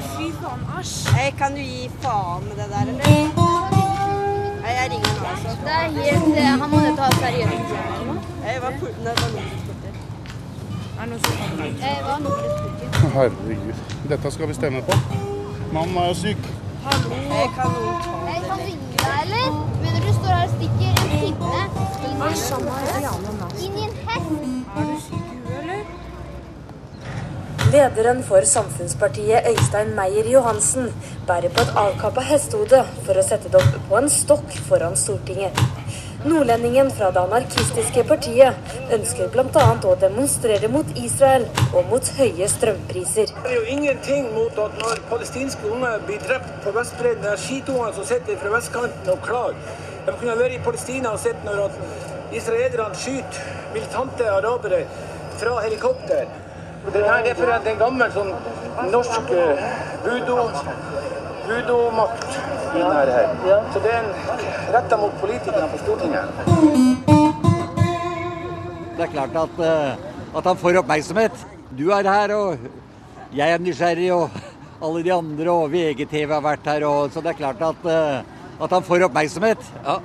Nei, fy faen, æsj. Hey, kan du gi faen med det der, eller? Nei, jeg ringer nå, altså. Det er helt eh, Han må jo ta seriøst. Hey, hva er det var noe Er det noen som kommer? Eh, Hva er nummeret? Herregud. Dette skal vi stemme på. Mannen er jo syk. Hey, kan noen ta Hei, kan du gi deg, eller? Mener du står her og stikker en pinne inn i en Inn i en hest? Er du syk? Lederen for Samfunnspartiet, Øystein Meier Johansen, bærer på et avkappa hestehode for å sette det opp på en stokk foran Stortinget. Nordlendingen fra det anarkistiske partiet ønsker bl.a. å demonstrere mot Israel og mot høye strømpriser. Det er jo ingenting mot at når palestinske unger blir drept på Vestbredden, det er skitungene som sitter fra vestkanten og klager. De kunne vært i Palestina og sett når israelerne skyter militante arabere fra helikopter. Det her er for en gammel sånn norsk budomakt. voodoo-makt i denne her. Så det er retta mot politikerne på Stortinget. Det er klart at, eh, at han får oppmerksomhet. Du er her, og jeg er nysgjerrig, og alle de andre, og VGTV har vært her, og, så det er klart at, eh, at han får oppmerksomhet. Ja.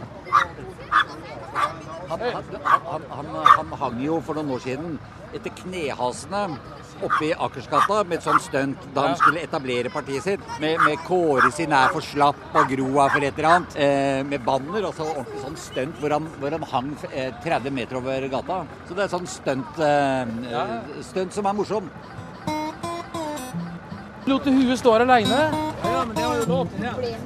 Han, han, han, han, han hang jo for noen år siden etter knehasene oppe i Akersgata med et sånt stunt da han skulle etablere partiet sitt. Med, med Kåre sin er for slapp og Groa for et eller annet. Eh, med banner. Altså ordentlig sånn stunt hvor han, hvor han hang eh, 30 meter over gata. Så det er sånn stunt, eh, stunt som er morsom. Lot huet står aleine. Ja, men det var jo lov jeg.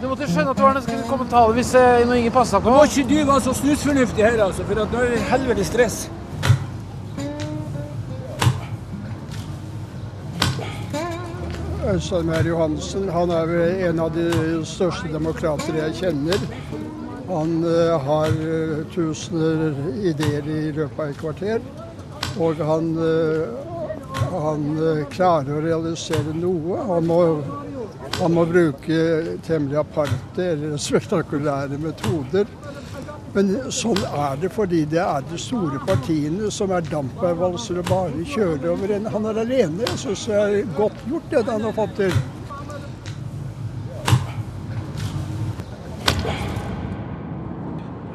Du måtte skjønne at det var en kommentar hvis eh, når ingen passa på. Må ikke du være så snusfornuftig her, altså, for at nå er det helvete stress. Øystein Johansen han er en av de største demokrater jeg kjenner. Han eh, har eh, tusener ideer i løpet av et kvarter. Og han, eh, han klarer å realisere noe. Han må, han må bruke temmelig aparte eller spektakulære metoder. Men sånn er det fordi det er de store partiene som er dampveivalser og bare kjører over en. Han er alene. Jeg syns det er godt gjort det han har fått til.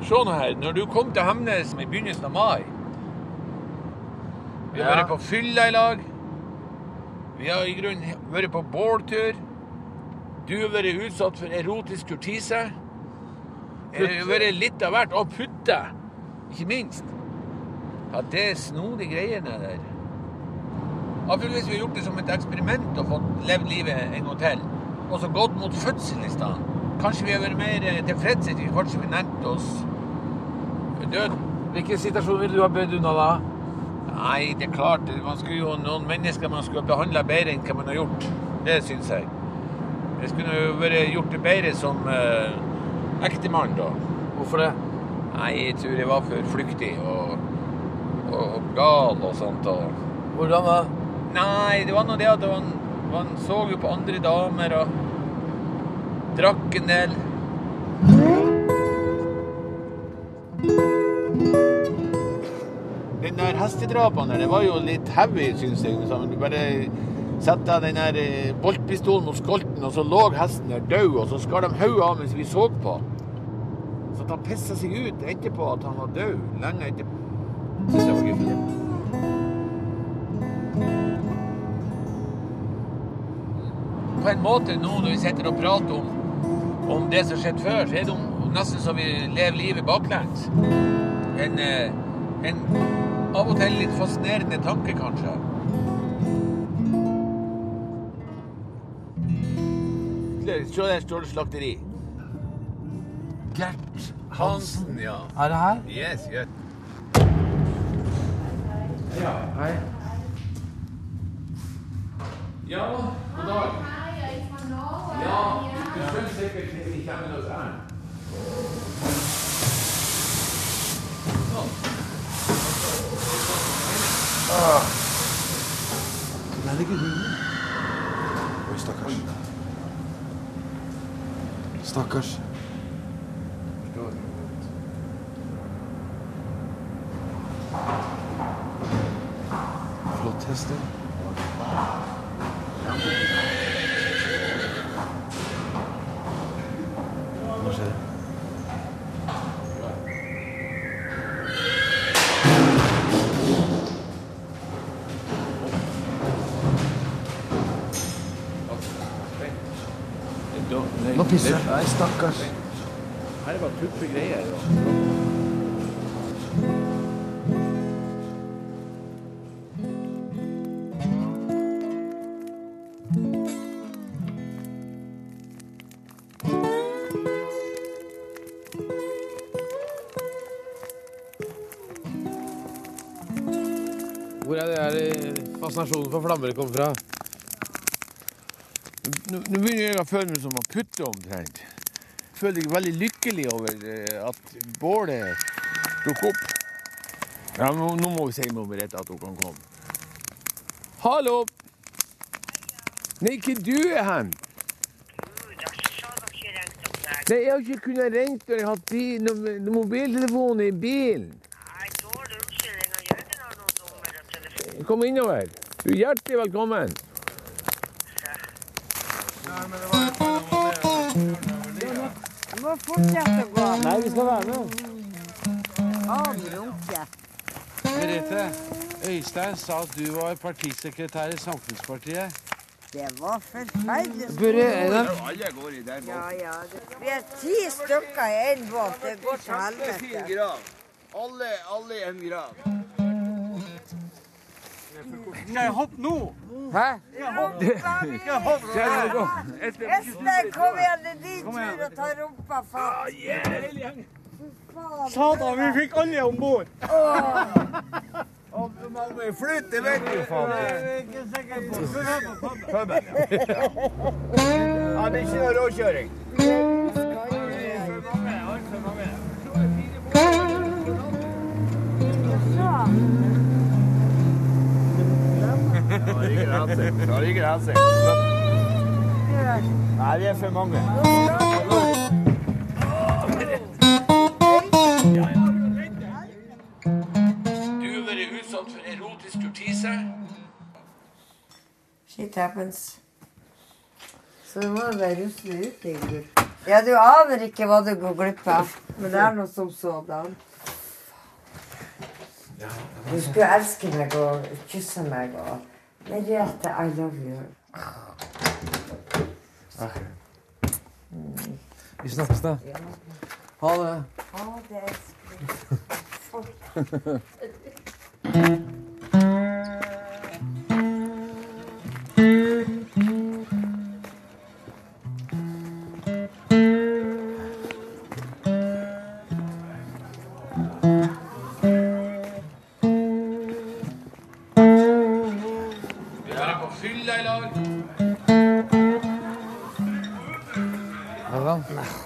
Se nå her, når du kom til Hemnes i begynnelsen av mai Vi har Ja. vært på fylla i lag. Vi har i grunnen vært på båltur. Du har vært utsatt for erotisk kurtise. Har vært litt av hvert. Og putte, ikke minst. Ja, det er snodige greiene der. Iallfall hvis vi har gjort det som et eksperiment og fått levd livet en gang til. Og så gått mot fødsel i stedet. Kanskje vi har vært mer eh, tilfreds etter hvert som vi nærmet oss døden. Hvilken situasjon ville du ha bedt unna da? Nei, det er klart, man skulle jo noen mennesker man skulle behandla bedre enn hva man har gjort. Det syns jeg. Det skulle jo vært gjort det bedre som uh, ektemann, da. Hvorfor det? Nei, jeg tror jeg var for flyktig og, og, og gal og sånt. Og... Hvordan da? Nei, det var nå det at man, han så jo på andre damer og drakk en del. Den der hestedrapene der, det var jo litt heavy, syns jeg. liksom. Du sette den der eh, boltpistolen mot skolten, og så lå hesten der død, og så skar de hodet av mens vi så på. Så at han pissa seg ut etterpå at han var død, lenge etterpå. Syns jeg var gøy. På en måte nå når vi sitter og prater om, om det som skjedde før, så er det nesten så vi lever livet baklengs. En, eh, en av og til litt fascinerende tanke, kanskje. Se der står det slakteri. Gert Hansen, ja. Er det her? Yes, yes. Hei. Ja, god dag. Ja, du skjønner sikkert hvis vi kommer oss her. Sånn. ligger hunden. Oi, stakkars. Stakkars. Pisse. Nei, stakkars. Her er bare tuffe greier. Hvor er det her fascinasjonen for flammer kommer fra? Nå begynner jeg å føle meg som en putte omtrent. Føler jeg veldig lykkelig over eh, at bålet dukker opp. Ja, nå, nå må vi si med Merete at hun kan komme. Hallo! Nei, ikke du er hen. Nei, jeg har ikke kunnet ringe når jeg har hatt bil, mobiltelefonen i bilen. Kom innover. Du er hjertelig velkommen. Må fortsette å gå. Nei, vi skal være med. Avrunke. Merete, Øystein sa at du var partisekretær i Samfunnspartiet. Det var forferdelig. Er det Alle går i den Ja, ja. Vi er ti stykker i én båt. Det går til helvete. Alle, alle i en grav. Skal jeg hoppe nå? Hæ? Espen, kom igjen. Det er din tur å ta rumpa fatt. Satan, vi fikk alle om bord! Flytt, det vet du faen. Puben, ja. Ja, det er ikke noe råkjøring. Grenser. Grenser. Nei, vi er for mange. Du har vært utsatt for erotisk kurtise. Shit happens. Så du må jo bare rusle ut, Ingrid. Ja, du aner ikke hva du går glipp av. Men det er noe som sådan. Du skulle elske meg og kysse meg og Merete, I love you. Vi snakkes, da. Ha det. Ha det, elskling.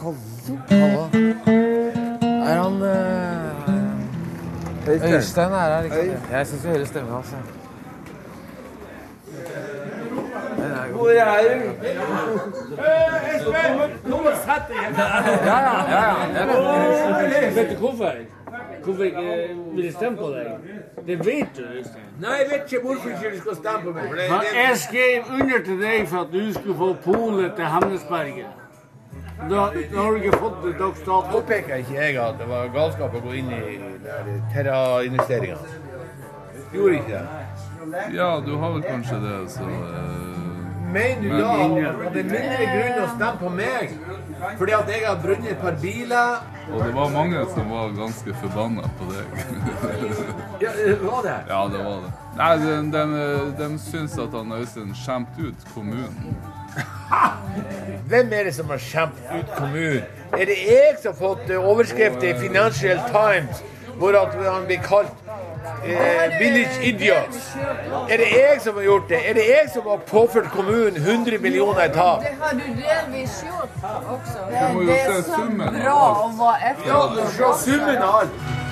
han? Hallo. Er han uh, Øystein er her, ikke sant? Jeg syns vi hører stemmen hans. jeg. Den er sette deg ja, ja, ja. Vet du hvorfor? Hvorfor jeg ikke vil stemme på deg? Det vet du, Øystein. Nei, jeg vet ikke hvorfor ikke du skal stemme på meg. Men jeg skrev under til deg for at du skulle få polet til Hemnesberget. Da, da har du ikke fått det dags dato. påpeker ikke jeg at det var galskap å gå inn i Terra-investeringene. Gjorde ikke det? Ja, du har vel kanskje det, så eh, Mener du Men da at det er mindre grunn å stemme på meg fordi at jeg har brunnet et par biler? Og det var mange som var ganske forbanna på deg. Ja, det var det. ja, det var det. Nei, de, de, de syns at han Øystein skjemte ut kommunen. Hvem er det som har skjemt ut kommunen? Er det jeg som har fått eh, overskrifter i Financial Times hvor at han blir kalt eh, village idiots? Er det jeg som har gjort det? Er det jeg som har påført kommunen 100 millioner i tap? Det har du delvis gjort også. Det er så bra å være Ja, efter. se summen av alt.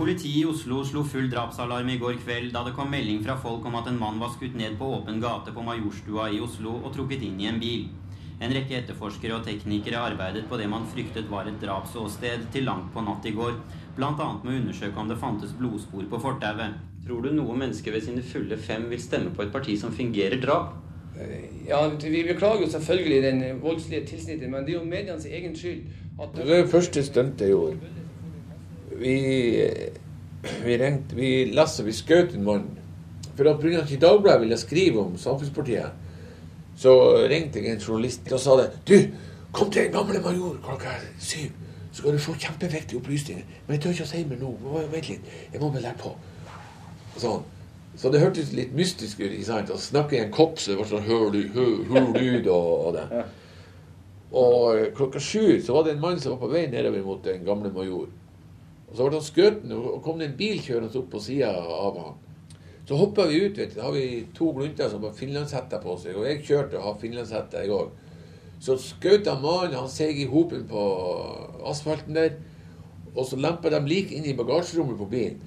Politiet i Oslo slo full drapsalarm i går kveld da det kom melding fra folk om at en mann var skutt ned på åpen gate på Majorstua i Oslo og trukket inn i en bil. En rekke etterforskere og teknikere arbeidet på det man fryktet var et drapsåsted til langt på natt i går, bl.a. med å undersøke om det fantes blodspor på fortauet. Tror du noe menneske ved sine fulle fem vil stemme på et parti som fingerer drap? Ja, vi beklager jo selvfølgelig den voldslige tilsnittet, men det er jo medienes egen skyld. At Det er det første stuntet i gjorde. Vi, vi ringte, vi Lasse, vi skjøt en mann. For at pga. at Dagbladet ville skrive om Samfunnspartiet, så ringte jeg en journalist og sa det. Du, kom til en gamle major klokka syv. Så skal du få kjempeviktige opplysninger. Men jeg tør ikke å si mer nå. Vent litt. Jeg må bare legge på. Sånn. Så det hørtes litt mystisk ut. ikke sant? Å snakke i en kopp så det var sånn hør ly- hø- hul lyd og, og det. Og eh, klokka sju så var det en mann som var på vei nedover mot den gamle major. Og så ble han skutt, og kom det en bil kjørende opp på sida av han. Så hoppa vi ut. Da har vi to glunter som har finlandshette på seg. Og jeg kjørte og har finlandshette, jeg òg. Så skjøt han mannen, han seg i hopen på asfalten der. Og så lempa de lik inn i bagasjerommet på bilen.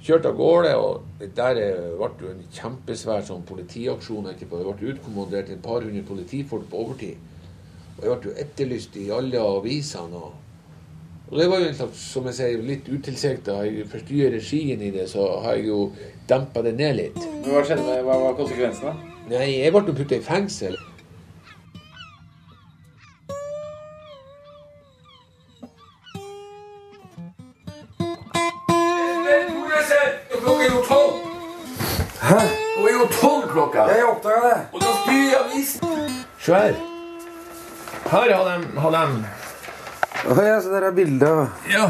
Kjørte av gårde, og der ble jo en kjempesvær sånn politiaksjon etterpå. Det ble utkommandert et par hundre politifolk på overtid. Og jeg ble jo etterlyst i alle avisene. og og det var jo en slags, som jeg sier, litt utilsikta. Jeg forstyrrer regien i det, så har jeg jo dempa det ned litt. Men Hva skjedde hva var konsekvensene? Nei, jeg ble putta i fengsel. Hæ? Det er jo tolv klokka. Jeg oppdaga det. Og da styrer jeg avisen. Se her. Her har de, har de Å ja, så der er bildet. Ja.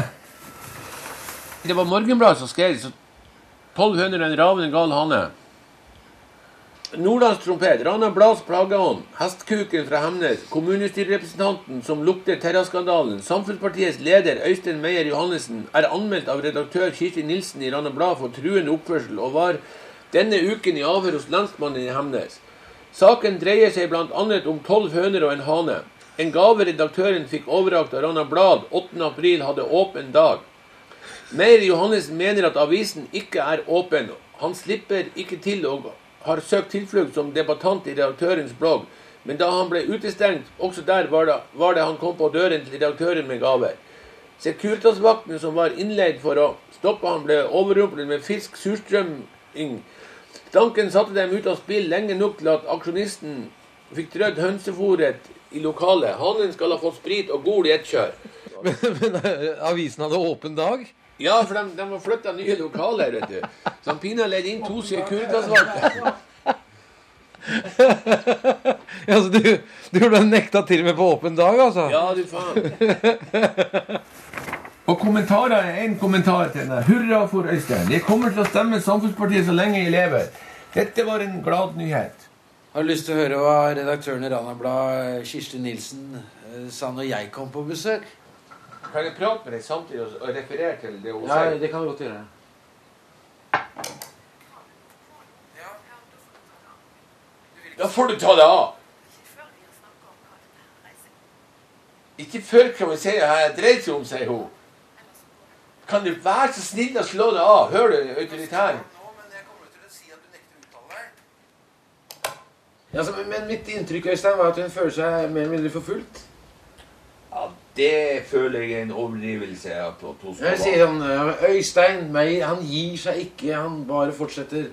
Det var Morgenbladet som skrev så 1200 en ravende gal hane. Nordlands trompet, Rana Blads plageånd, Hestkuken fra Hemnes, kommunestyrerepresentanten som lukter Terra-skandalen, Samfunnspartiets leder Øystein Meyer Johannessen er anmeldt av redaktør Kirsti Nilsen i Rana Blad for truende oppførsel, og var denne uken i avhør hos lensmannen i Hemnes. Saken dreier seg bl.a. om tolv høner og en hane. En gave redaktøren fikk overrakt av Rana Blad 8. april hadde åpen dag. Meyer Johannes mener at avisen ikke er åpen. Han slipper ikke til og har søkt tilflukt som debattant i redaktørens blogg, men da han ble utestengt, også der var det, var det han kom på døren til redaktøren med gaver. Securitas-vakten som var innleid for å stoppe han, ble overrumplet med fisk surstrømming. Stanken satte dem ut av spill lenge nok til at aksjonisten fikk trødd hønsefôret i lokalet. Hanen skal ha fått sprit og gol i ett kjør. Men, men eh, avisen hadde åpen dag? Ja, for de, de har flytta nye lokaler, vet du. Så han pinadø leide inn to Securitas-vakter. Ja, så du, du ble nekta til og med på åpen dag, altså? Ja, du faen. Og kommentarer er en kommentar til denne. Hurra for Øystein. Jeg kommer til å stemme Samfunnspartiet så lenge jeg lever. Dette var en glad nyhet. Har du lyst til å høre hva redaktøren i Rana Blad, Kirsti Nilsen, eh, sa når jeg kom på besøk? Kan jeg prate med deg samtidig og, referere til det hun Ja, sier? det kan du godt gjøre. Da får du ta deg av. Ikke før kan vi si hva jeg dreier seg om, sier hun. Kan du være så snill å slå deg av? Hører du, autoritær? Ja, så, men- men mitt inntrykk Øystein, var at hun føler seg mer eller mindre forfulgt. Ja, det føler jeg er en overdrivelse. At hun skal Jeg sier han, Øystein Meyer, han gir seg ikke, han bare fortsetter.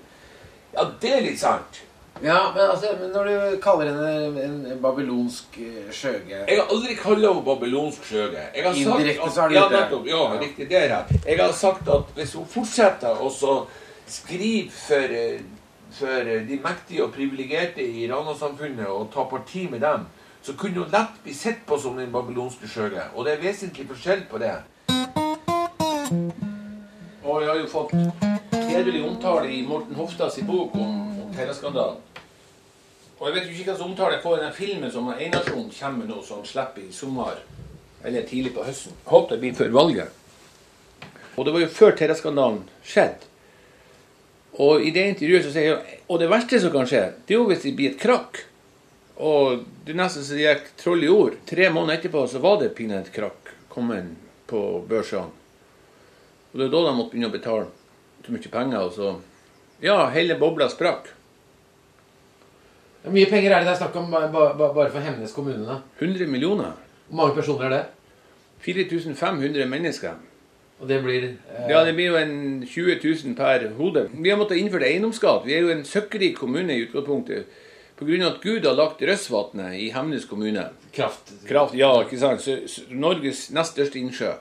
Ja, det er litt sant. Ja, men, altså, men når du kaller henne en, babylonsk eh, skjøge Jeg har aldri kalt henne babylonsk skjøge. Jeg har sagt Indirekte at- så har du ja, gjort det. nettopp, ja, riktig, det er det. Jeg har sagt at hvis hun fortsetter å skrive for, eh, for eh, de mektige og privilegerte i Rana-samfunnet og ta parti med dem, så kunne hun lett bli sett på som den babylonske skjøge. Og det er vesentlig forskjell på det. Og jeg har jo fått hederlig omtale i Morten Hoftas bok om, om Terra-skandalen. Og jeg vet jo ikke hva som omtale jeg får i den filmen som Einarsson kommer med nå, som slipper i sommer. Eller tidlig på høsten. Håper det blir før valget. Og det var jo før Terra-skandalen skjedde. Og i det intervjuet så sier jeg Og det verste som kan skje, det er jo hvis det blir et krakk. Og det nesten så det gikk troll i ord. Tre måneder etterpå så var det pinadø krakk kommet på børsene. Og det er da de måtte begynne å betale så mye penger. Og så Ja, hele bobla sprakk. Hvor mye penger er det det er snakk om ba- ba- ba- bare for Hemnes kommune? da? 100 millioner. Hvor mange personer er det? 4500 mennesker. Og det blir eh, Ja, det blir jo en 20 000 per hode. Vi har måttet innføre eiendomsskatt. Vi er jo en søkkrik kommune i utgangspunktet. Pga. at Gud har lagt Røsvatnet i Hemnes kommune. Kraft. Kraft, Ja, ikke sant. Så, Norges nest største innsjø.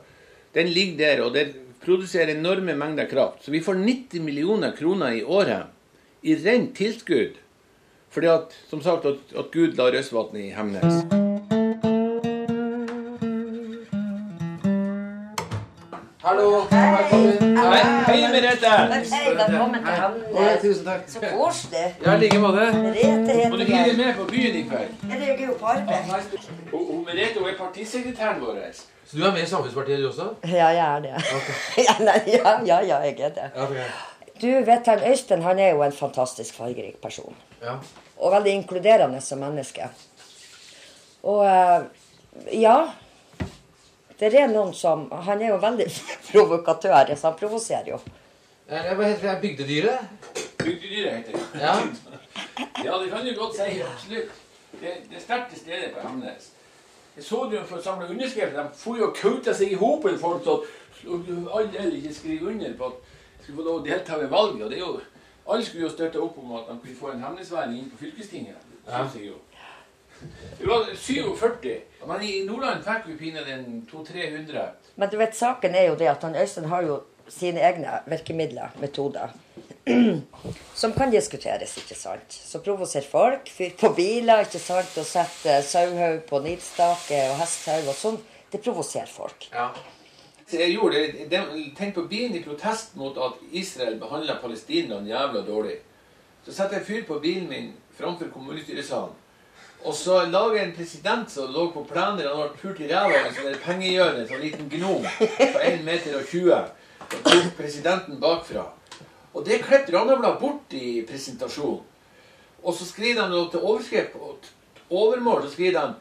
Den ligger der, og den produserer enorme mengder kraft. Så vi får 90 millioner kroner i året i rent tilskudd Fordi at, som sagt, at, at Gud la Røsvatn i Hemnes. Hallo. Hei. Hei, hei Merete. Hei, velkommen til Hamnes. tusen takk. Så koselig. Ja, i like måte. Merete heter bli med på byen i kveld? Jeg er jo på arbeid. Merete hun er partisekretæren vår. Så du er med i Samfunnspartiet, du også? Ja, jeg er det. ja, nei, ja, ja, ja, jeg er det. Okay. Du vet han Øystein han er jo en fantastisk fargerik person. Ja. Og veldig inkluderende som menneske. Og eh, ja Det er noen som Han er jo veldig provokatør, så han provoserer jo. Hva heter det? Bygdedyret? Bygdedyret heter det. Ja. Ja, det kan du godt si. Absolutt. Det, det er sterkt til stede på Hemnes. Jeg så det jo for å samle underskrifter. De får jo kauta seg i hopen, folk som alle ikke skriver under på at de skulle få lov å delta ved valget. Og det er jo, alle skulle jo støtte opp om at de kunne få en Hemnesværing inn på fylkestinget. Det synes jeg jo. Det var 47, men i Nordland fikk vi pinadø 200-300. Men du vet, saken er jo det at han Øystein har jo sine egne virkemidler, metoder, som kan diskuteres, ikke sant. Så provoserer folk, fyr på biler, ikke sant, og setter sauhaug på nidstake og hesthaug og sånn. Det provoserer folk. Ja. Så jeg gjorde det, de, Tenk på bilen i protest mot at Israel behandler palestinerne jævla dårlig. Så setter jeg fyr på bilen min framfor kommunestyresalen. Og så lager en president som lå på plener. Han var pult i ræva av en sånn der pengehjørne, en sånn liten gnom på 1 meter og 20. Og tok presidenten bakfra. Og det klippet Randablad bort i presentasjonen. Og så skriver de til overskrift og overmål. Så skriver de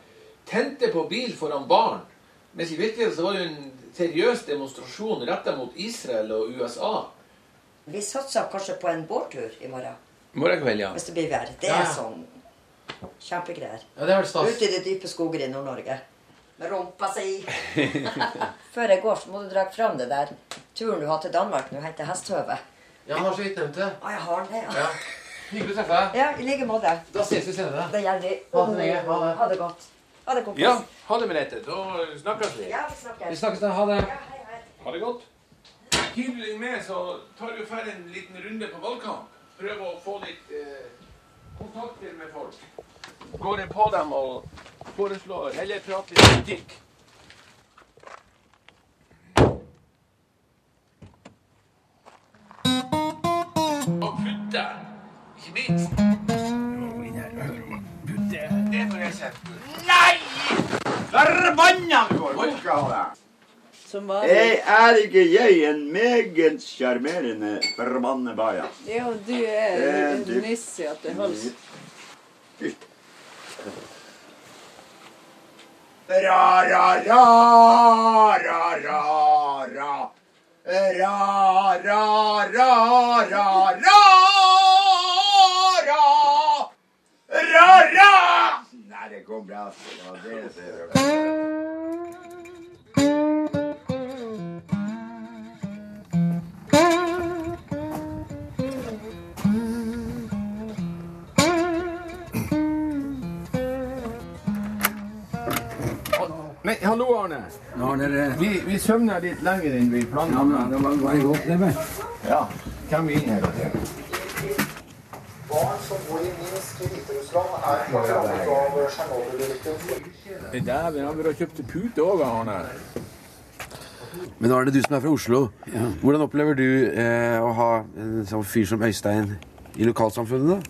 'Tente på bil foran barn'. Mens i virkeligheten så var det jo en seriøs demonstrasjon retta mot Israel og USA. Vi satser kanskje på en båttur i morgen, Morgenkveld, ja. hvis det blir vær. Det Ja. er sånn kjempegreier. Ja, det er vel stas. Ute i de dype skoger i Nord-Norge. Med rumpa si. Før jeg går, så må du dra fram det der turen du har til Danmark nå, hente hesthøve. Ja, han har så vidt nevnt det. Å, jeg har det, Ja. Hyggelig å treffe deg. Ja, i like måte. Da ses vi senere. Det gjelder. Ha det lenge. Ha det. Ha det godt. Ha det, kompis. Ja, ha det, Merete. Da snakkes vi. Ja, vi snakkes. Vi snakkes da. Ha det. Ja, hei, hei. Ha det godt. Hiver du deg med, så tar du ferdig en liten runde på valgkamp. Prøv å få litt eh, kontakter med folk. Går jeg på dem og foreslår heller prate litt politikk. Og putte, ikke minst. Det får jeg sett. Nei! Forbanna går det! Som var Jeg er ikke jeg en meget sjarmerende forbannebaja. Ja, du er Det er en du. nisse til hals. Ra, ra, ra, ra, ra, ra. Ra, ra, ra, ra, ra. Ra, ra, ra. Nei, det går bra. Det var det jeg ser. Nei, hallo Arne. Vi, vi søvner litt lenger enn vi planla. Ja, det var bare godt det. Ja, hvem er inne her? Barn som bor i Minsk i Hviterussland, er rammet av Tsjernobyl-ulykken. Dæven, han burde kjøpt pute òg, Arne. Men Arne, du som er fra Oslo. Hvordan opplever du eh, å ha en sånn fyr som Øystein i lokalsamfunnet? da?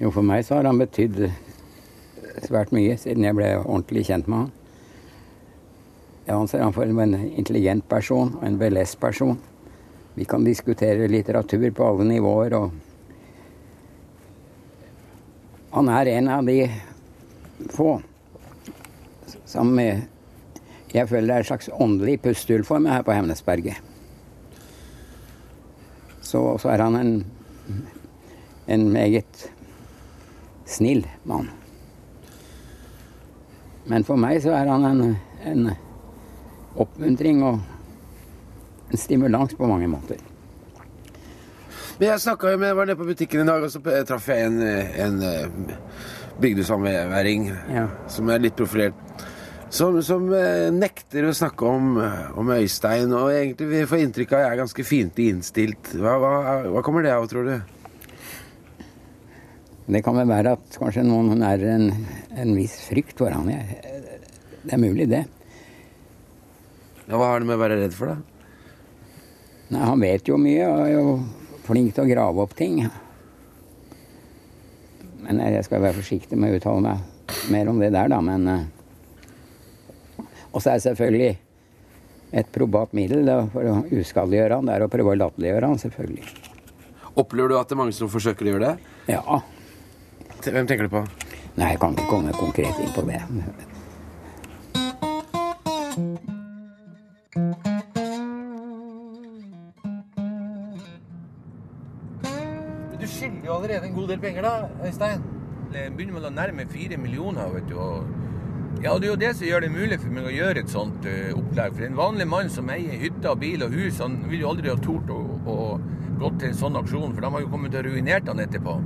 Jo, for meg så har han betydd svært mye siden jeg ble ordentlig kjent med han. Jeg anser han for en intelligent person og en belest person. Vi kan diskutere litteratur på alle nivåer, og han er en av de få som jeg føler er et slags åndelig pustehull for meg her på Hemnesberget. Så, så er han en, en meget snill mann. Men for meg så er han en, en oppmuntring og en stimulans på mange måter. Men jeg snakka jo med, var nede på butikken i dag, og så traff jeg en, eh, en bygdesamværing ja. som er litt profilert. Som, som eh, nekter å snakke om, om Øystein, og egentlig vi får inntrykk av at jeg er ganske fiendtlig innstilt. Hva, hva, hva kommer det av, tror du? Det kan vel være at kanskje noen nærer en, en viss frykt for han. Det er mulig, det. Ja, hva har det med å være redd for, da? Nei, Han vet jo mye og er jo flink til å grave opp ting. Men jeg skal være forsiktig med å uttale meg mer om det der, da. Men eh, Og så er det selvfølgelig et probat middel da, for å uskadeliggjøre han, det er å prøve å latterliggjøre han, selvfølgelig. Opplever du at det er mange som forsøker å gjøre det? Ja. Hvem tenker du på? Nei, jeg kan ikke komme konkret inn på det. Du skylder jo allerede en god del penger, da, Øystein. Det begynner med å nærme fire millioner, vet du. Og ja, det er jo det som gjør det mulig for meg å gjøre et sånt uh, opplegg. For en vanlig mann som eier hytte, bil og hus, han vil jo aldri ha tort å, å gå til en sånn aksjon, for de har jo kommet til å ruinert han etterpå.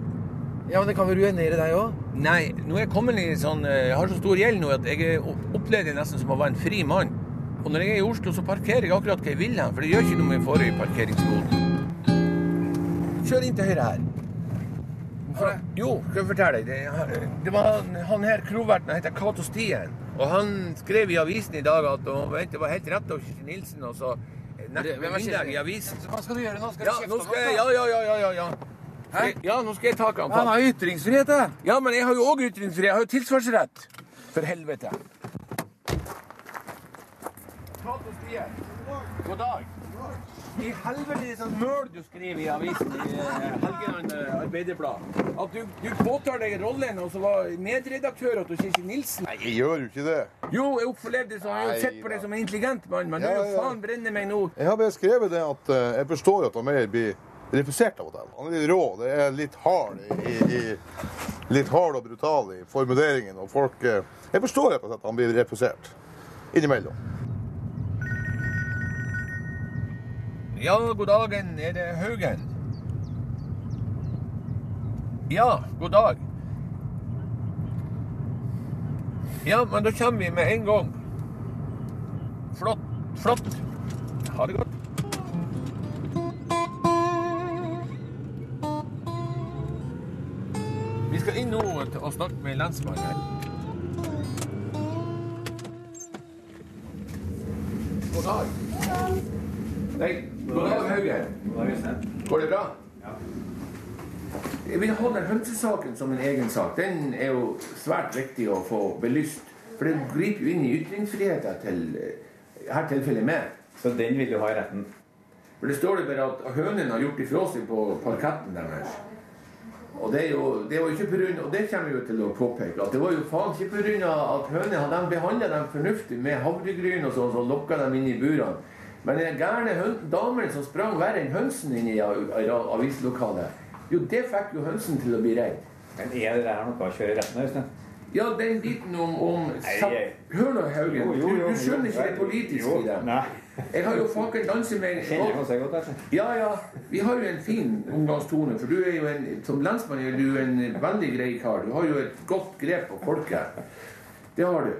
Ja, men det kan vel ruinere deg òg? Nei, nå er jeg kommet i sånn eh, Jeg har så stor gjeld nå at jeg er- opplever det nesten som å være en fri mann. Og når jeg er i Oslo, så parkerer jeg akkurat hva jeg vil her, for det gjør ikke noe med forrige parkeringsbot. Kjør inn til høyre her. Hvorfor det? Jo, skal jeg fortelle deg. Det, det var han, han her kroverten, heter Cato Stien. Og han skrev i avisen i dag at og, vet, det var helt rett av Kirsti Nilsen. Og så er med innlegg i avisen. Hva skal du gjøre nå? Skal du Ja, kjefte på ja, ja, ja, ja, ja, ja. Hæ? Ja, nå skal jeg ta han. Han har ytringsfrihet, da. Ja, men jeg har jo òg ytringsfrihet. Jeg har jo tilsvarsrett. For helvete. Cato Stien. God dag. I helvete er sånn møl du skriver i avisen i eh, Helgeland eh, Arbeiderblad. At du, du påtar deg rollen og så var medredaktør til Kirsti Nilsen. Nei, jeg gjør jo ikke det. Jo, jeg opplevde det så. Jeg har sett på deg som en intelligent mann, men Ja, du ja. faen brenner meg nå. Jeg har bare skrevet det at eh, jeg forstår at Meyer blir refusert av til. Han er litt rå. Det er litt hard i, i, litt hard og brutal i formuleringen. Og folk eh, Jeg forstår rett og slett at han blir refusert innimellom. Ja, god dagen. Er det Haugen? Ja, god dag. Ja, men da kommer vi med en gang. Flott. Flott. Ha det godt. Skal inn nå og snakke med lensmannen her. God dag. Hei. god dag, Haugen. Går det bra? Ja. Jeg vil ha den hønsesaken som en egen sak. Den er jo svært viktig å få belyst. For den griper jo inn i ytringsfriheten til her tilfellet med. Så den vil du ha i retten? For det står det bare at hønene har gjort ifra seg på parketten deres. Og det, er jo, det var ikke på grunn, og det kommer vi jo til å påpeke, at det var jo faen ikke pga. at hønene hadde de behandlet dem fornuftig med havregryn og sånn, så lokka dem inn i burene. Men den gærne damen som sprang verre enn hønsen inn i avislokalet, jo, det fikk jo hønsen til å bli redd. Men er det her noe å kjøre retten, Øystein? Ja, den biten om, om Hør nå, Haugen. Du, du skjønner ikke det politiske i det. Jeg har jo faken danset med godt, altså. Ja, ja. Vi har jo en fin omgangstone, for du er jo en, som lensmann er du en veldig grei kar. Du har jo et godt grep på folket. Det har du.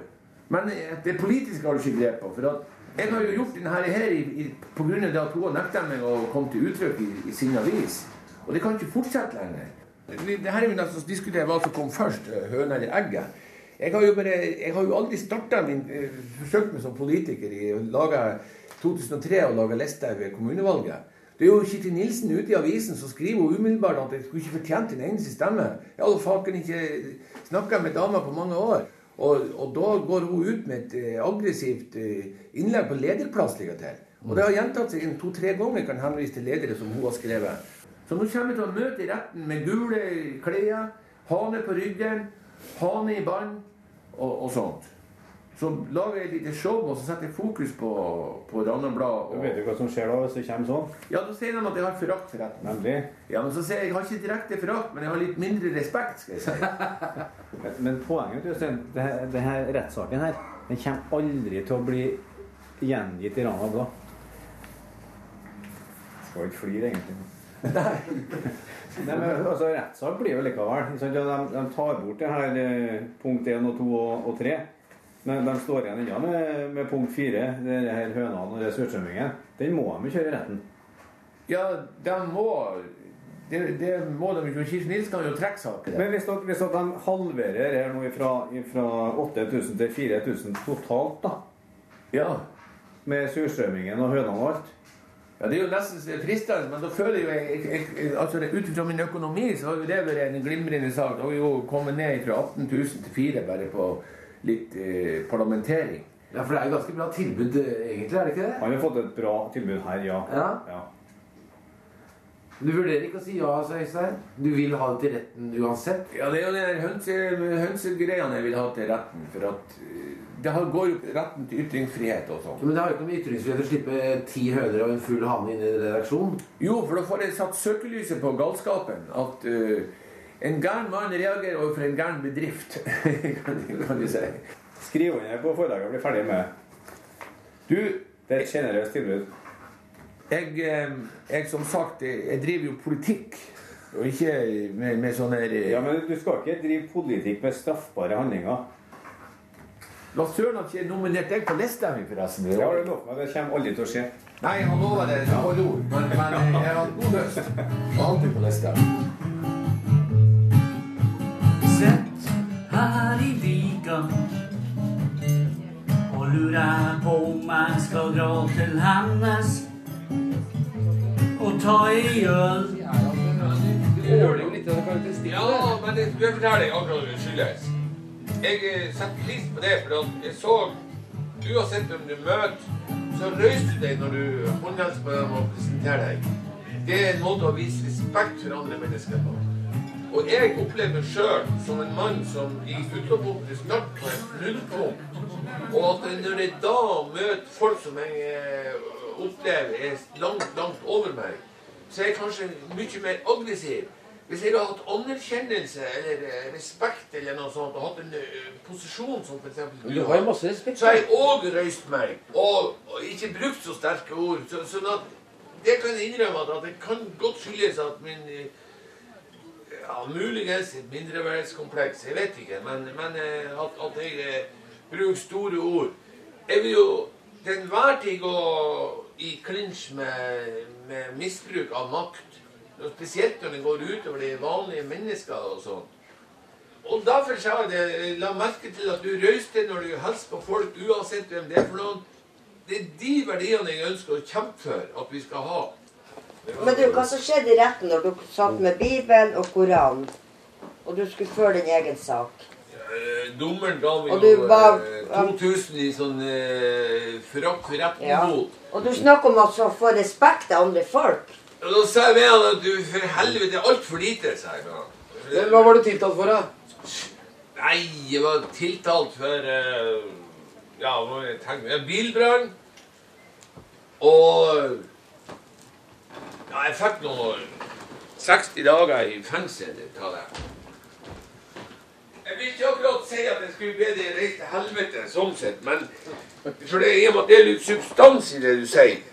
Men eh, det politiske har du ikke grep på. For at jeg har jo gjort denne her i, i, på grunn av det at hun har nekta meg å komme til uttrykk i, i sin avis. Og det kan ikke fortsette lenger. Vi- Det her er jo nesten å diskutere hva som kom først, eh, høna eller egget. Jeg har jo, bare, jeg har jo aldri starta min forsøk forsøkt meg som politiker i å lage 2003 og lage liste ved kommunevalget. Det er jo Kitty Nilsen ute i avisen som skriver hun umiddelbart at jeg skulle ikke fortjent en eneste stemme. Jeg hadde faken ikke snakka med dama på mange år. Og, og da går hun ut med et eh, aggressivt eh, innlegg på lederplass. ligger til. Og det har gjentatt seg en to-tre ganger. Kan henvise til ledere som hun har skrevet. Så nå kommer vi til å møte i retten med gule klær, hane på ryggen, hane i bånd og, og sånt. Så lager jeg et lite show og så setter jeg fokus på, på Randablad. Og... vet du hva som skjer da hvis det kommer sånn? Ja, da sier de at jeg har forakt for retten. Nemlig. Ja, men så sier jeg jeg har ikke direkte forakt, men jeg har litt mindre respekt, skal jeg si. Men- Men poenget Øystein, det det her rettssaken her, den kommer aldri til å bli gjengitt i Rana Blad. Skal ikke flire, egentlig. Nei, men altså, Rettssak blir jo likevel. De, de tar bort det her eh, punkt 1 og 2 og, og 3. Men de står igjen ennå med, med punkt 4, det her hønene og det sørsvømmingen. Den må de jo kjøre i retten. Ja, de må det, det må de ikke. Kirsti Nils kan jo trekke saken. Men hvis, dere, hvis de halverer her nå fra, fra 8000 til 4000 totalt, da Ja. Med surstrømmingen og hønene og alt Ja, Det er jo nesten fristende, men da føler jo jeg, jeg, jeg altså Ut fra min økonomi så har jo det vært en glimrende sak. Det har jo kommet ned fra 18 000 til 4 bare på litt eh, parlamentering. Ja, for det er jo ganske bra tilbud, eh, egentlig, er det ikke det? Han har fått et bra tilbud her, ja. Ja. Du vurderer ikke å si ja, altså, Øystein? Du vil ha det til retten uansett? Ja, det er jo de hønse, hønsegreiene jeg vil ha til retten. For at eh, det har, går jo retten til ytringsfrihet og sånn. Ja, men det har jo ikke noe med ytringsfrihet å slippe ti høner og en full hane inn i redaksjonen. Jo, for da får jeg satt søkelyset på galskapen. At uh, en gæren mann reagerer overfor en gæren bedrift, kan, kan du si. Skriv under på forlaget og bli ferdig med Du Det er et sjenerøst tilbud. Jeg, eh, jeg som sagt, jeg driver jo politikk. Og ikke med, med sånne eh, Ja, men du skal ikke drive politikk med straffbare handlinger. La søren at jeg nominerte deg på lista mi, forresten. Det har du lovt meg. Det kommer aldri til å skje. Nei, han lover det. Jeg holder ord. Men, men eh, jeg har hatt god lyst. Har Alltid på lista. Sett her i vika og lurer på om jeg skal dra til hennes og ta ei øl. Ja, men det, du forteller akkurat hva du skyldes. Jeg eh, setter pris på det, for jeg så Uansett hvem du møter, så røyser du deg når du håndhilser på dem og presenterer deg. Det er en måte å vise respekt for andre mennesker på. Og jeg opplever meg sjøl som en mann som i utgangspunktet snart på et nullpunkt. Og at når jeg da møter folk som jeg eh, opplever er langt, langt over meg, så er jeg kanskje mye mer aggressiv. Hvis jeg har hatt anerkjennelse eller eh, respekt eller noe sånt, og hatt en eh, posisjon som f.eks. Du har jo masse respekt. så har jeg òg røyst meg. Og, og ikke brukt så sterke ord. Så, sånn at det kan jeg innrømme at, at det kan godt skyldes at min eh, ja, Muligens et mindreverdskompleks, jeg vet ikke. Men, men at, at jeg bruker store ord. Jeg vil jo til enhver tid gå i klinsj med, med misbruk av makt. Og spesielt når det går utover de vanlige mennesker og sånn. Og derfor sa jeg det, la merke til at du røyste når du hilser på folk, uansett hvem det er for noen. Det er de verdiene jeg ønsker å kjempe for at vi skal ha. Men du, hva som skjedde i retten når du satt med Bibelen og Koranen, og du skulle føre din egen sak? Eh, Dommeren ga meg jo var- eh, 2000 i sånn eh, frakk retten Ja. bot. Og du snakker om å få respekt av andre folk. Og da sa jeg med han at du for helvete er altfor lite, sa jeg. Men Hva var du tiltalt for, da? Nei, jeg var tiltalt for uh, Ja, må jeg tenke meg Bilbrann. Og Ja, jeg fikk nå 60 dager i fengsel av det. Jeg vil ikke akkurat si at jeg skulle be deg reise til helvete, sånn sett, men for det er i og med at det er litt substans i det du sier.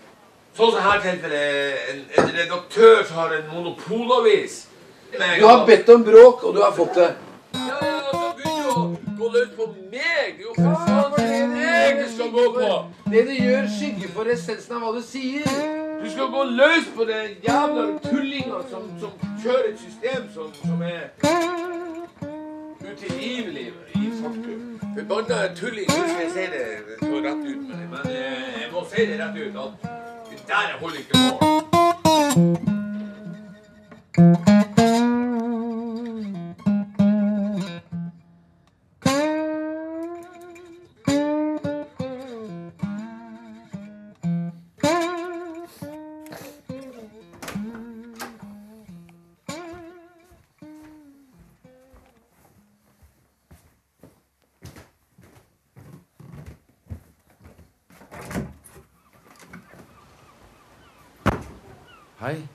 Sånn som her tilfellet, en, en redaktør som har en monopolavis. Du har bedt om bråk, og du har fått det. Ja, ja, så begynner du å gå løs på meg. Er jo for faen meg det skal gå på. Det du gjør, skygger for essensen av hva du sier. Du skal gå løs på den jævla tullinga som, som kjører et system som, som er utilgivelig i faktum. Forbanna tulling. Nå skal jeg si det så rett ut men eh, jeg må si det rett ut at det der holder ikke Hei.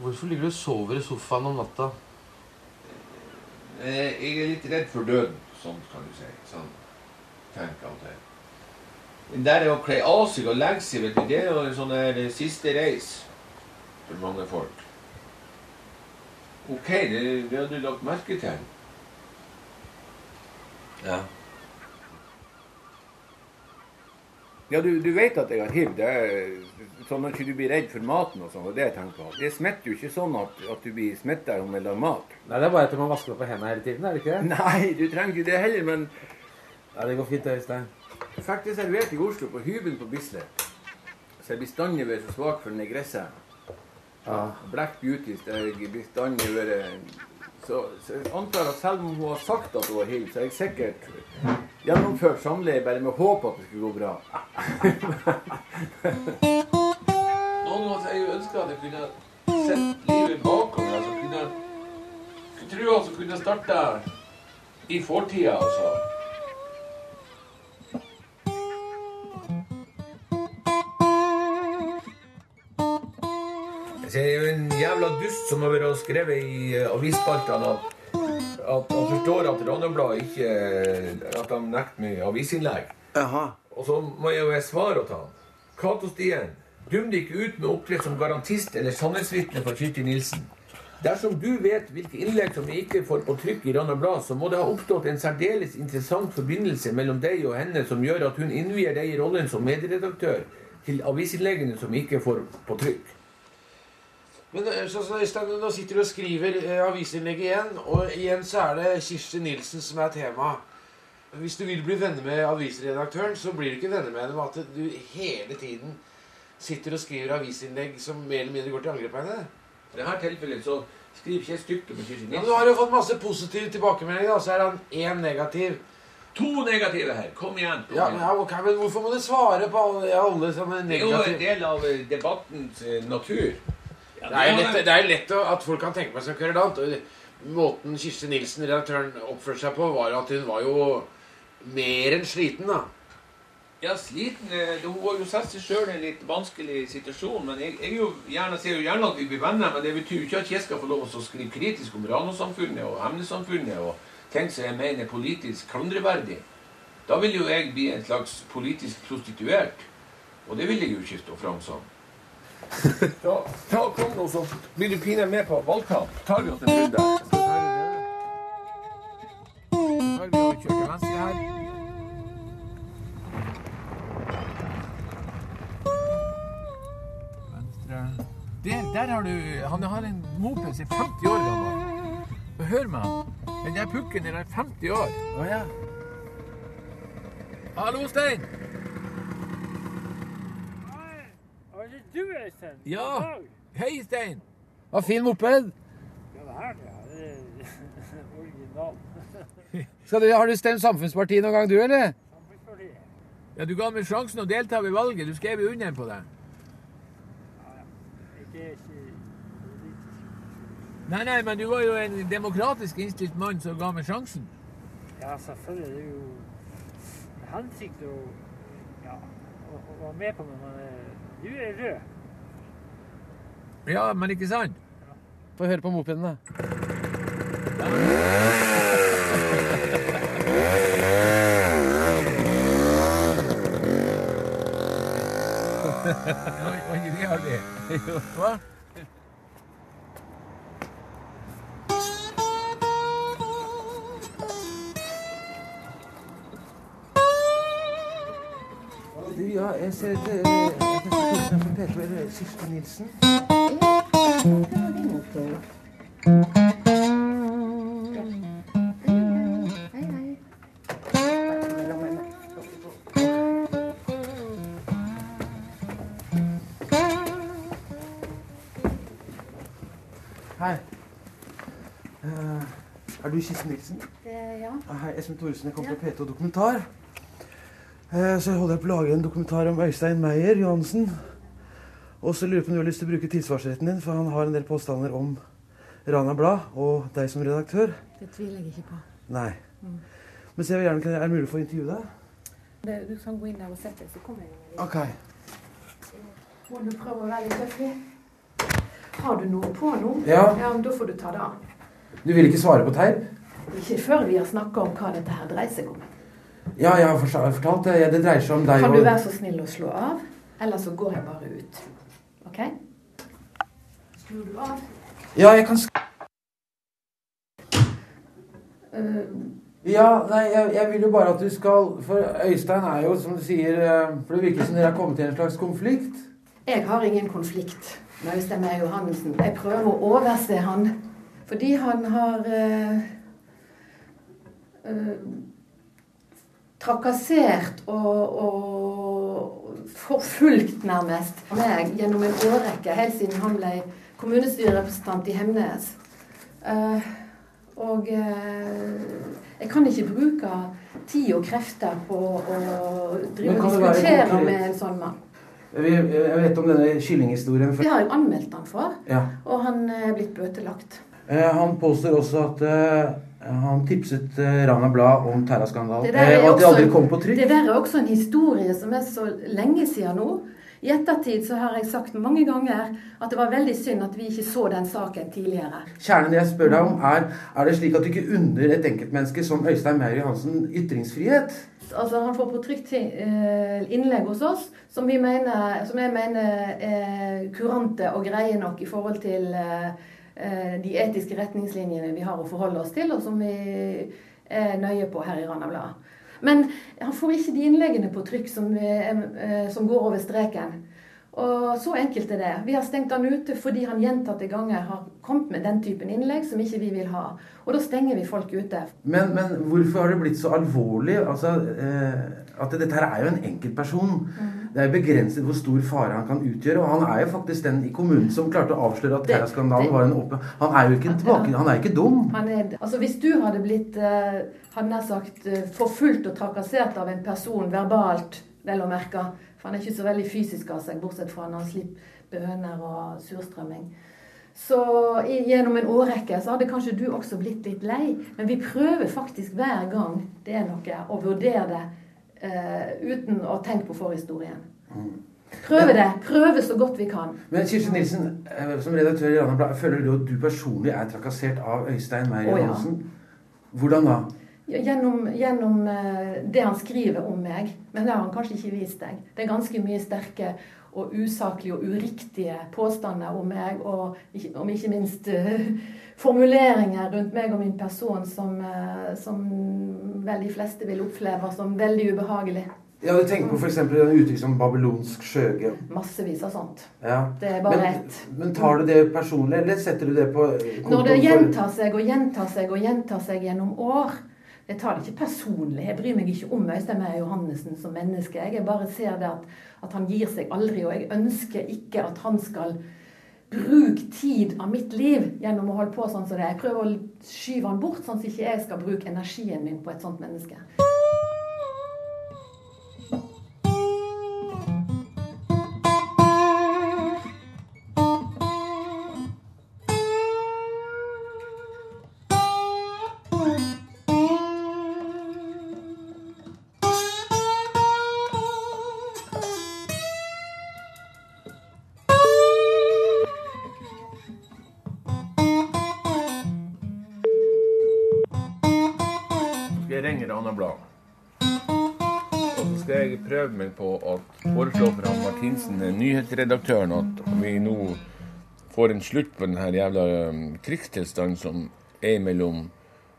Hvorfor ligger du og sover i sofaen om natta? Eh, Jeg er litt redd for døden, sånn kan du si. Sånn tenker og til. Det der å kle av seg og legge seg, vet du, det er jo en sånn der siste reis for mange folk. Ok, det, det har du lagt merke til. Ja. Ja, du, du vet at jeg har hiv. Det er sånn at ikke du blir redd for maten og sånn. Det jeg tenker på. Det smitter jo ikke sånn at, at du blir smitta om eller lager mat. Nei, det er bare at man vasker opp på hendene hele tiden, er det ikke det? Nei, du trenger ikke det heller, men Ja, det går fint, Øystein. Jeg fikk det servert i Oslo, på hybelen på Bislett. Så jeg bestandig vært så svak for negresset. Ja. Black Beauties, det har bestandig vært så, så jeg antar at selv om hun har sagt at hun har hiv, så er jeg sikkert gjennomført samleie bare med håp at det skulle gå bra. Noen ganger har jeg jo ønska at jeg kunne sett livet bakover. Altså kunne, kunne tro altså kunne starta i fortida, altså. Så jeg er jo en jævla dust som har vært skrevet i avisspaltene at, at han forstår at Randabladet ikke At de nekter meg avisinnlegg. Og så må jeg jo svare til han. Cato Stien, dum deg ikke ut med å opptre som garantist eller sannhetsvitne for Kirsti Nilsen. Dersom du vet hvilke innlegg som jeg ikke får på trykk i Rana Blad, så må det ha oppstått en særdeles interessant forbindelse mellom deg og henne som gjør at hun innvier deg i rollen som medredaktør til avisinnleggene som jeg ikke får på trykk. Men eh, så, så, Øystein, nå sitter du og skriver eh, avisinnlegg igjen, og igjen så er det Kirsti Nilsen som er tema. Hvis du vil bli venner med avisredaktøren, så blir du ikke venner med henne med at du hele tiden sitter og skriver avisinnlegg som mer eller mindre går til angrep på henne. I dette tilfellet så skriver ikke jeg stygt om Kirsti Nilsen. Ja, du har jo fått masse positive tilbakemeldinger, og så er han én negativ. To negative her. Kom igjen. Kom igjen. men, ja, okay, men hvorfor må du svare på alle, alle sånne Det er jo en del av debattens eh, natur. Det er jo lett, det er lett at folk kan tenke på som kverulant. og Måten Kirsti Nilsen, redaktøren, oppførte seg på, var at hun var jo mer enn sliten, da. Ja, sliten eh, Hun har jo satt seg sjøl i en litt vanskelig situasjon. Men jeg, jeg jo gjerne, sier jo gjerne at vi blir venner, men det betyr jo ikke at jeg skal få lov å skrive kritisk om Rano-samfunnet og Hemne-samfunnet og ting som jeg mener er politisk klandreverdig. Da vil jo jeg bli en slags politisk prostituert. Og det vil jeg jo ikke stå fram som. Ja, ta kom nå, så blir du pinadø med på valgkamp. Tar vi oss en runde. Og Der, der har du Han har en moped som er 50 år gammel. Hør meg. Den der pukken den er 50 år. Å ja. Hallo, Stein. Var det du, Øystein? Ja. Hei, Stein. Hva fin moped. Ja, det her, ja. Det er original. Du, har du stemt Samfunnspartiet noen gang, du, eller? Samfunnspartiet. Ja, Du ga meg sjansen å delta ved valget. Du skrev jo under på det. Ikke, ikke Nei, nei, men du var jo en demokratisk innstilt mann som ga meg sjansen. Ja, selvfølgelig. Det er jo en hensikt å ja, å, å være med på, noe. er, du er rød. Ja, men ikke sant? Få høre på mopeden, da. Var ikke det artig? Hva? Jeg Siste Nilsen. Hei. Eh, er du Kirsten Nilsen? ja. Hei, Espen Thoresen. Jeg kommer fra P2 Dokumentar. Så jeg holder jeg på å lage en dokumentar om Øystein Meyer Johansen. Og så lurer jeg på om du har lyst til å bruke tilsvarsretten din, for han har en del påstander om Rana Blad og deg som redaktør. Det tviler jeg ikke på. Nei. Mm. Men så jeg vil gjerne, kan er det mulig å få intervjue deg? Det, du kan gå inn der og sette deg, så kommer jeg. Ok. Må du prøve å være litt høflig? Har du noe på nå? Ja. ja men da får du ta det av. Du vil ikke svare på teip? Ikke før vi har snakka om hva dette her dreier seg om. Ja, jeg har fortalt det. Det dreier seg om deg og Kan du være så snill å slå av? Eller så går jeg bare ut. OK? Skrur du av? Ja, jeg kan skru uh, Ja, nei, jeg, jeg vil jo bare at du skal For Øystein er jo, som du sier eh, For det virker som dere har kommet til en slags konflikt. Jeg har ingen konflikt med Øystein Meyer Johannessen. Jeg prøver å overse han fordi han har uh, uh, trakassert og, og forfulgt nærmest meg gjennom en årrekke, helt siden han ble kommunestyrerepresentant i Hemnes. Uh, og uh, jeg kan ikke bruke tid og krefter på å drive og diskutere med en sånn mann. Jeg, vet om denne kyllinghistorien. Det har jeg anmeldt han for, Ja. og han er blitt bøtelagt. Uh, han påstår også at eh, han tipset eh, Rana Blad om Terra-skandalen. Eh, og at de aldri kom på trykk. det der er også en historie som er så lenge siden nå. I ettertid så har jeg sagt mange ganger at det var veldig synd at vi ikke så den saken tidligere. Kjernen jeg spør deg om, er er det slik at du ikke unner et enkeltmenneske som Øystein Meyer Johansen ytringsfrihet? Altså Han får på trykk eh, innlegg hos oss som, vi mener, som jeg mener er kurante og greie nok i forhold til de etiske retningslinjene vi har å forholde oss til, og som vi er nøye på her i Rana Blad. Men han får ikke de innleggene på trykk som, eh, eh, som går over streken. Og så enkelt er det. Vi har stengt han ute fordi han gjentatte ganger har kommet med den typen innlegg som ikke vi vil ha. Og da stenger vi folk ute. Men, men hvorfor har det blitt så alvorlig? Altså, eh, at Dette her er jo en enkeltperson. Det er begrenset hvor stor fare han kan utgjøre. Og han er jo faktisk den i kommunen som klarte å avsløre at Terra-skandalen var en åpen Han er jo ikke tilbake, han er ikke dum. Han er, altså Hvis du hadde blitt eh, hadde nær sagt, eh, forfulgt og trakassert av en person verbalt, vel å merke For han er ikke så veldig fysisk av seg, bortsett fra når han slipper bønner og surstrømming. Så gjennom en årrekke så hadde kanskje du også blitt litt lei. Men vi prøver faktisk hver gang det er noe, å vurdere det eh, uten å tenke på forhistorien. Prøve det. Prøve så godt vi kan. Men Kirsti Nilsen, eh, som redaktør i Rana føler du at du personlig er trakassert av Øystein Meyer Å, ja. Hvordan da? Gjennom, gjennom eh, det han skriver om meg. Men det har han kanskje ikke vist deg. Det er ganske mye sterke og usaklige og uriktige påstander om meg, og om ikke minst eh, formuleringer rundt meg og min person som, eh, som vel de fleste vil oppleve som veldig ubehagelig. Ja, du tenker på f.eks. uttrykk som babylonsk skjøge. Massevis av sånt. Ja. Det er bare men, ett. Men tar du det personlig, eller setter du det på Når det gjentar seg og gjentar seg og gjentar seg gjennom år Jeg tar det ikke personlig. Jeg bryr meg ikke om Øystein Meyer Johannessen som menneske. Jeg bare ser det at, at han gir seg aldri, og jeg ønsker ikke at han skal bruke tid av mitt liv gjennom å holde på sånn som det. Jeg prøver å skyve han bort, sånn at ikke jeg skal bruke energien min på et sånt menneske. Meg på å foreslå for han Martinsen, nyhetsredaktøren, at vi nå får en slutt på den her jævla um, krigstilstanden som er mellom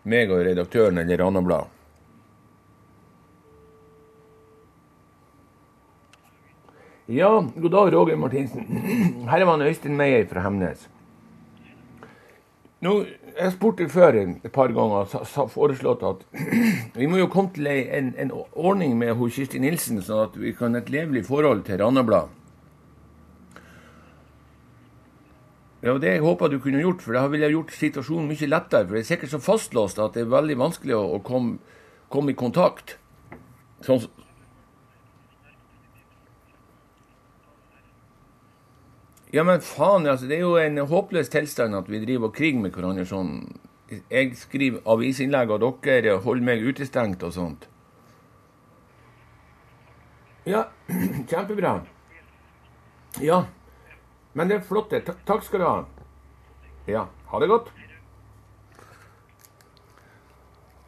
meg og redaktøren eller Rana Blad. Ja, god dag, Roger Martinsen. Her er man Øystein Meyer fra Hemnes. Nå, jeg spurte før et par ganger og foreslått at vi må jo komme til en, en ordning med hun Kirsti Nilsen, sånn at vi kan ha et levelig forhold til Randablad. Ja, det jeg du kunne gjort, for det ville gjort situasjonen mye lettere. For det er sikkert så fastlåst at det er veldig vanskelig å komme, komme i kontakt. Sånn, Ja, men faen, altså, det er jo en håpløs tilstand at vi driver og kriger med hverandre sånn. Jeg skriver avisinnlegg, og dere holder meg utestengt og sånt. Ja, kjempebra. Ja, men det er flott. det. Takk, takk skal du ha. Ja, ha det godt.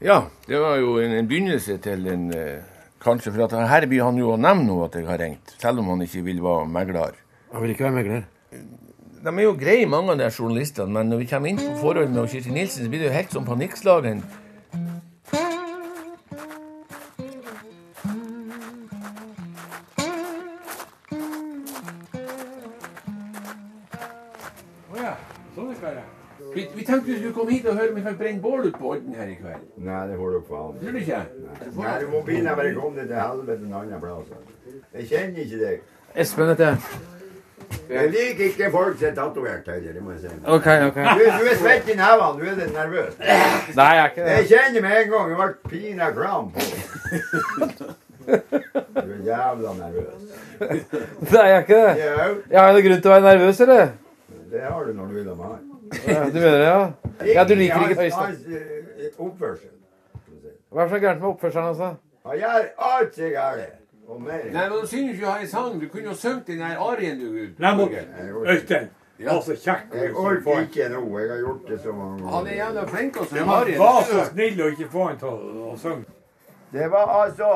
Ja, det var jo en, en begynnelse til en eh, Kanskje, for at her blir han jo å nevne nå at jeg har ringt, selv om han ikke vil være megler. Han vil ikke være megler de er jo greie, mange av de journalistene, men når vi kommer inn på forholdet med Kirsti Nilsen, så blir det jo helt som panikkslagen. Oh, ja. sånn vi, vi tenkte du skulle hit og høre om vi kan brenne bål ut på Odden her i kveld. Nei, det får dere faen Tror du ikke? Nei, Nei mobilen er bare kommet til helvete en annen plass. Jeg kjenner ikke deg. Espen heter jeg. Jeg liker ikke folk som er tatovert heller, det må jeg si. Ok, ok. Du, du er svett i nevene, du er litt nervøs. Nei, jeg er ikke det. Jeg kjenner med en gang, jeg ble pina klam på. Du er jævla nervøs. Nei, jeg er ikke det. Jeg har noen grunn til å være nervøs, eller? Det har du når du vil ha meg. Du mener det, ja? Ja, du liker ikke Øystein. eh, oppførsel. Hva er er gærent med oppførselen altså? Han gjør alt seg er galt. Mer. Nei, men du synes jo ha en sang. Du kunne jo sunget den der arien du Nei, Torgeir. Øystein, Ja. Altså, så kjekk. Jeg orker ikke nå, jeg har gjort det så mange ganger. Han er jævla flink til å synge arien. Vær så snill å ikke få han til å å synge. Det var altså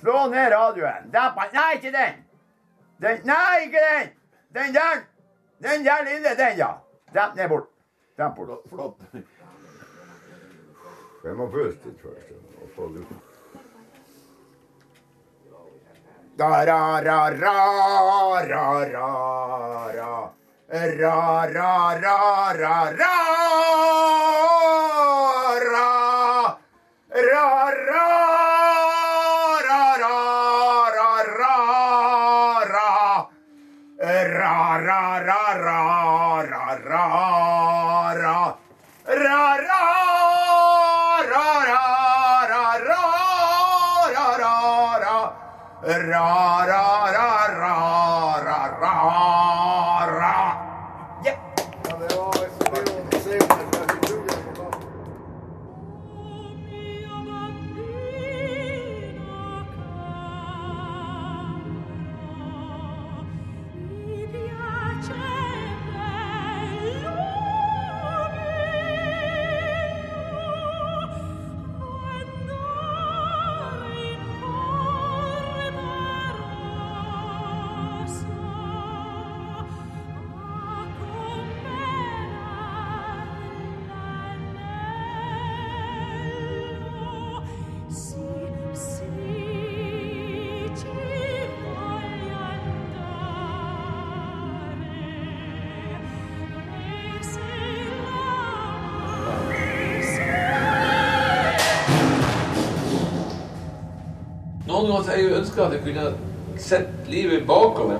Slå ned radioen. Nei, ikke den. den. Nei, ikke den. Den der. Den der lille, den, ja. Demp ned bort. Demp bort. Flott. Jeg må puste litt først. og få det Da-ra-ra-ra-ra-ra-ra. Ra-ra-ra-ra-ra-ra. Ra-ra-ra-ra-ra-ra-ra. Ra-ra-ra-ra-ra. Ra. Ra, ra, ra, at jeg ønsker at jeg kunne sett livet bakover.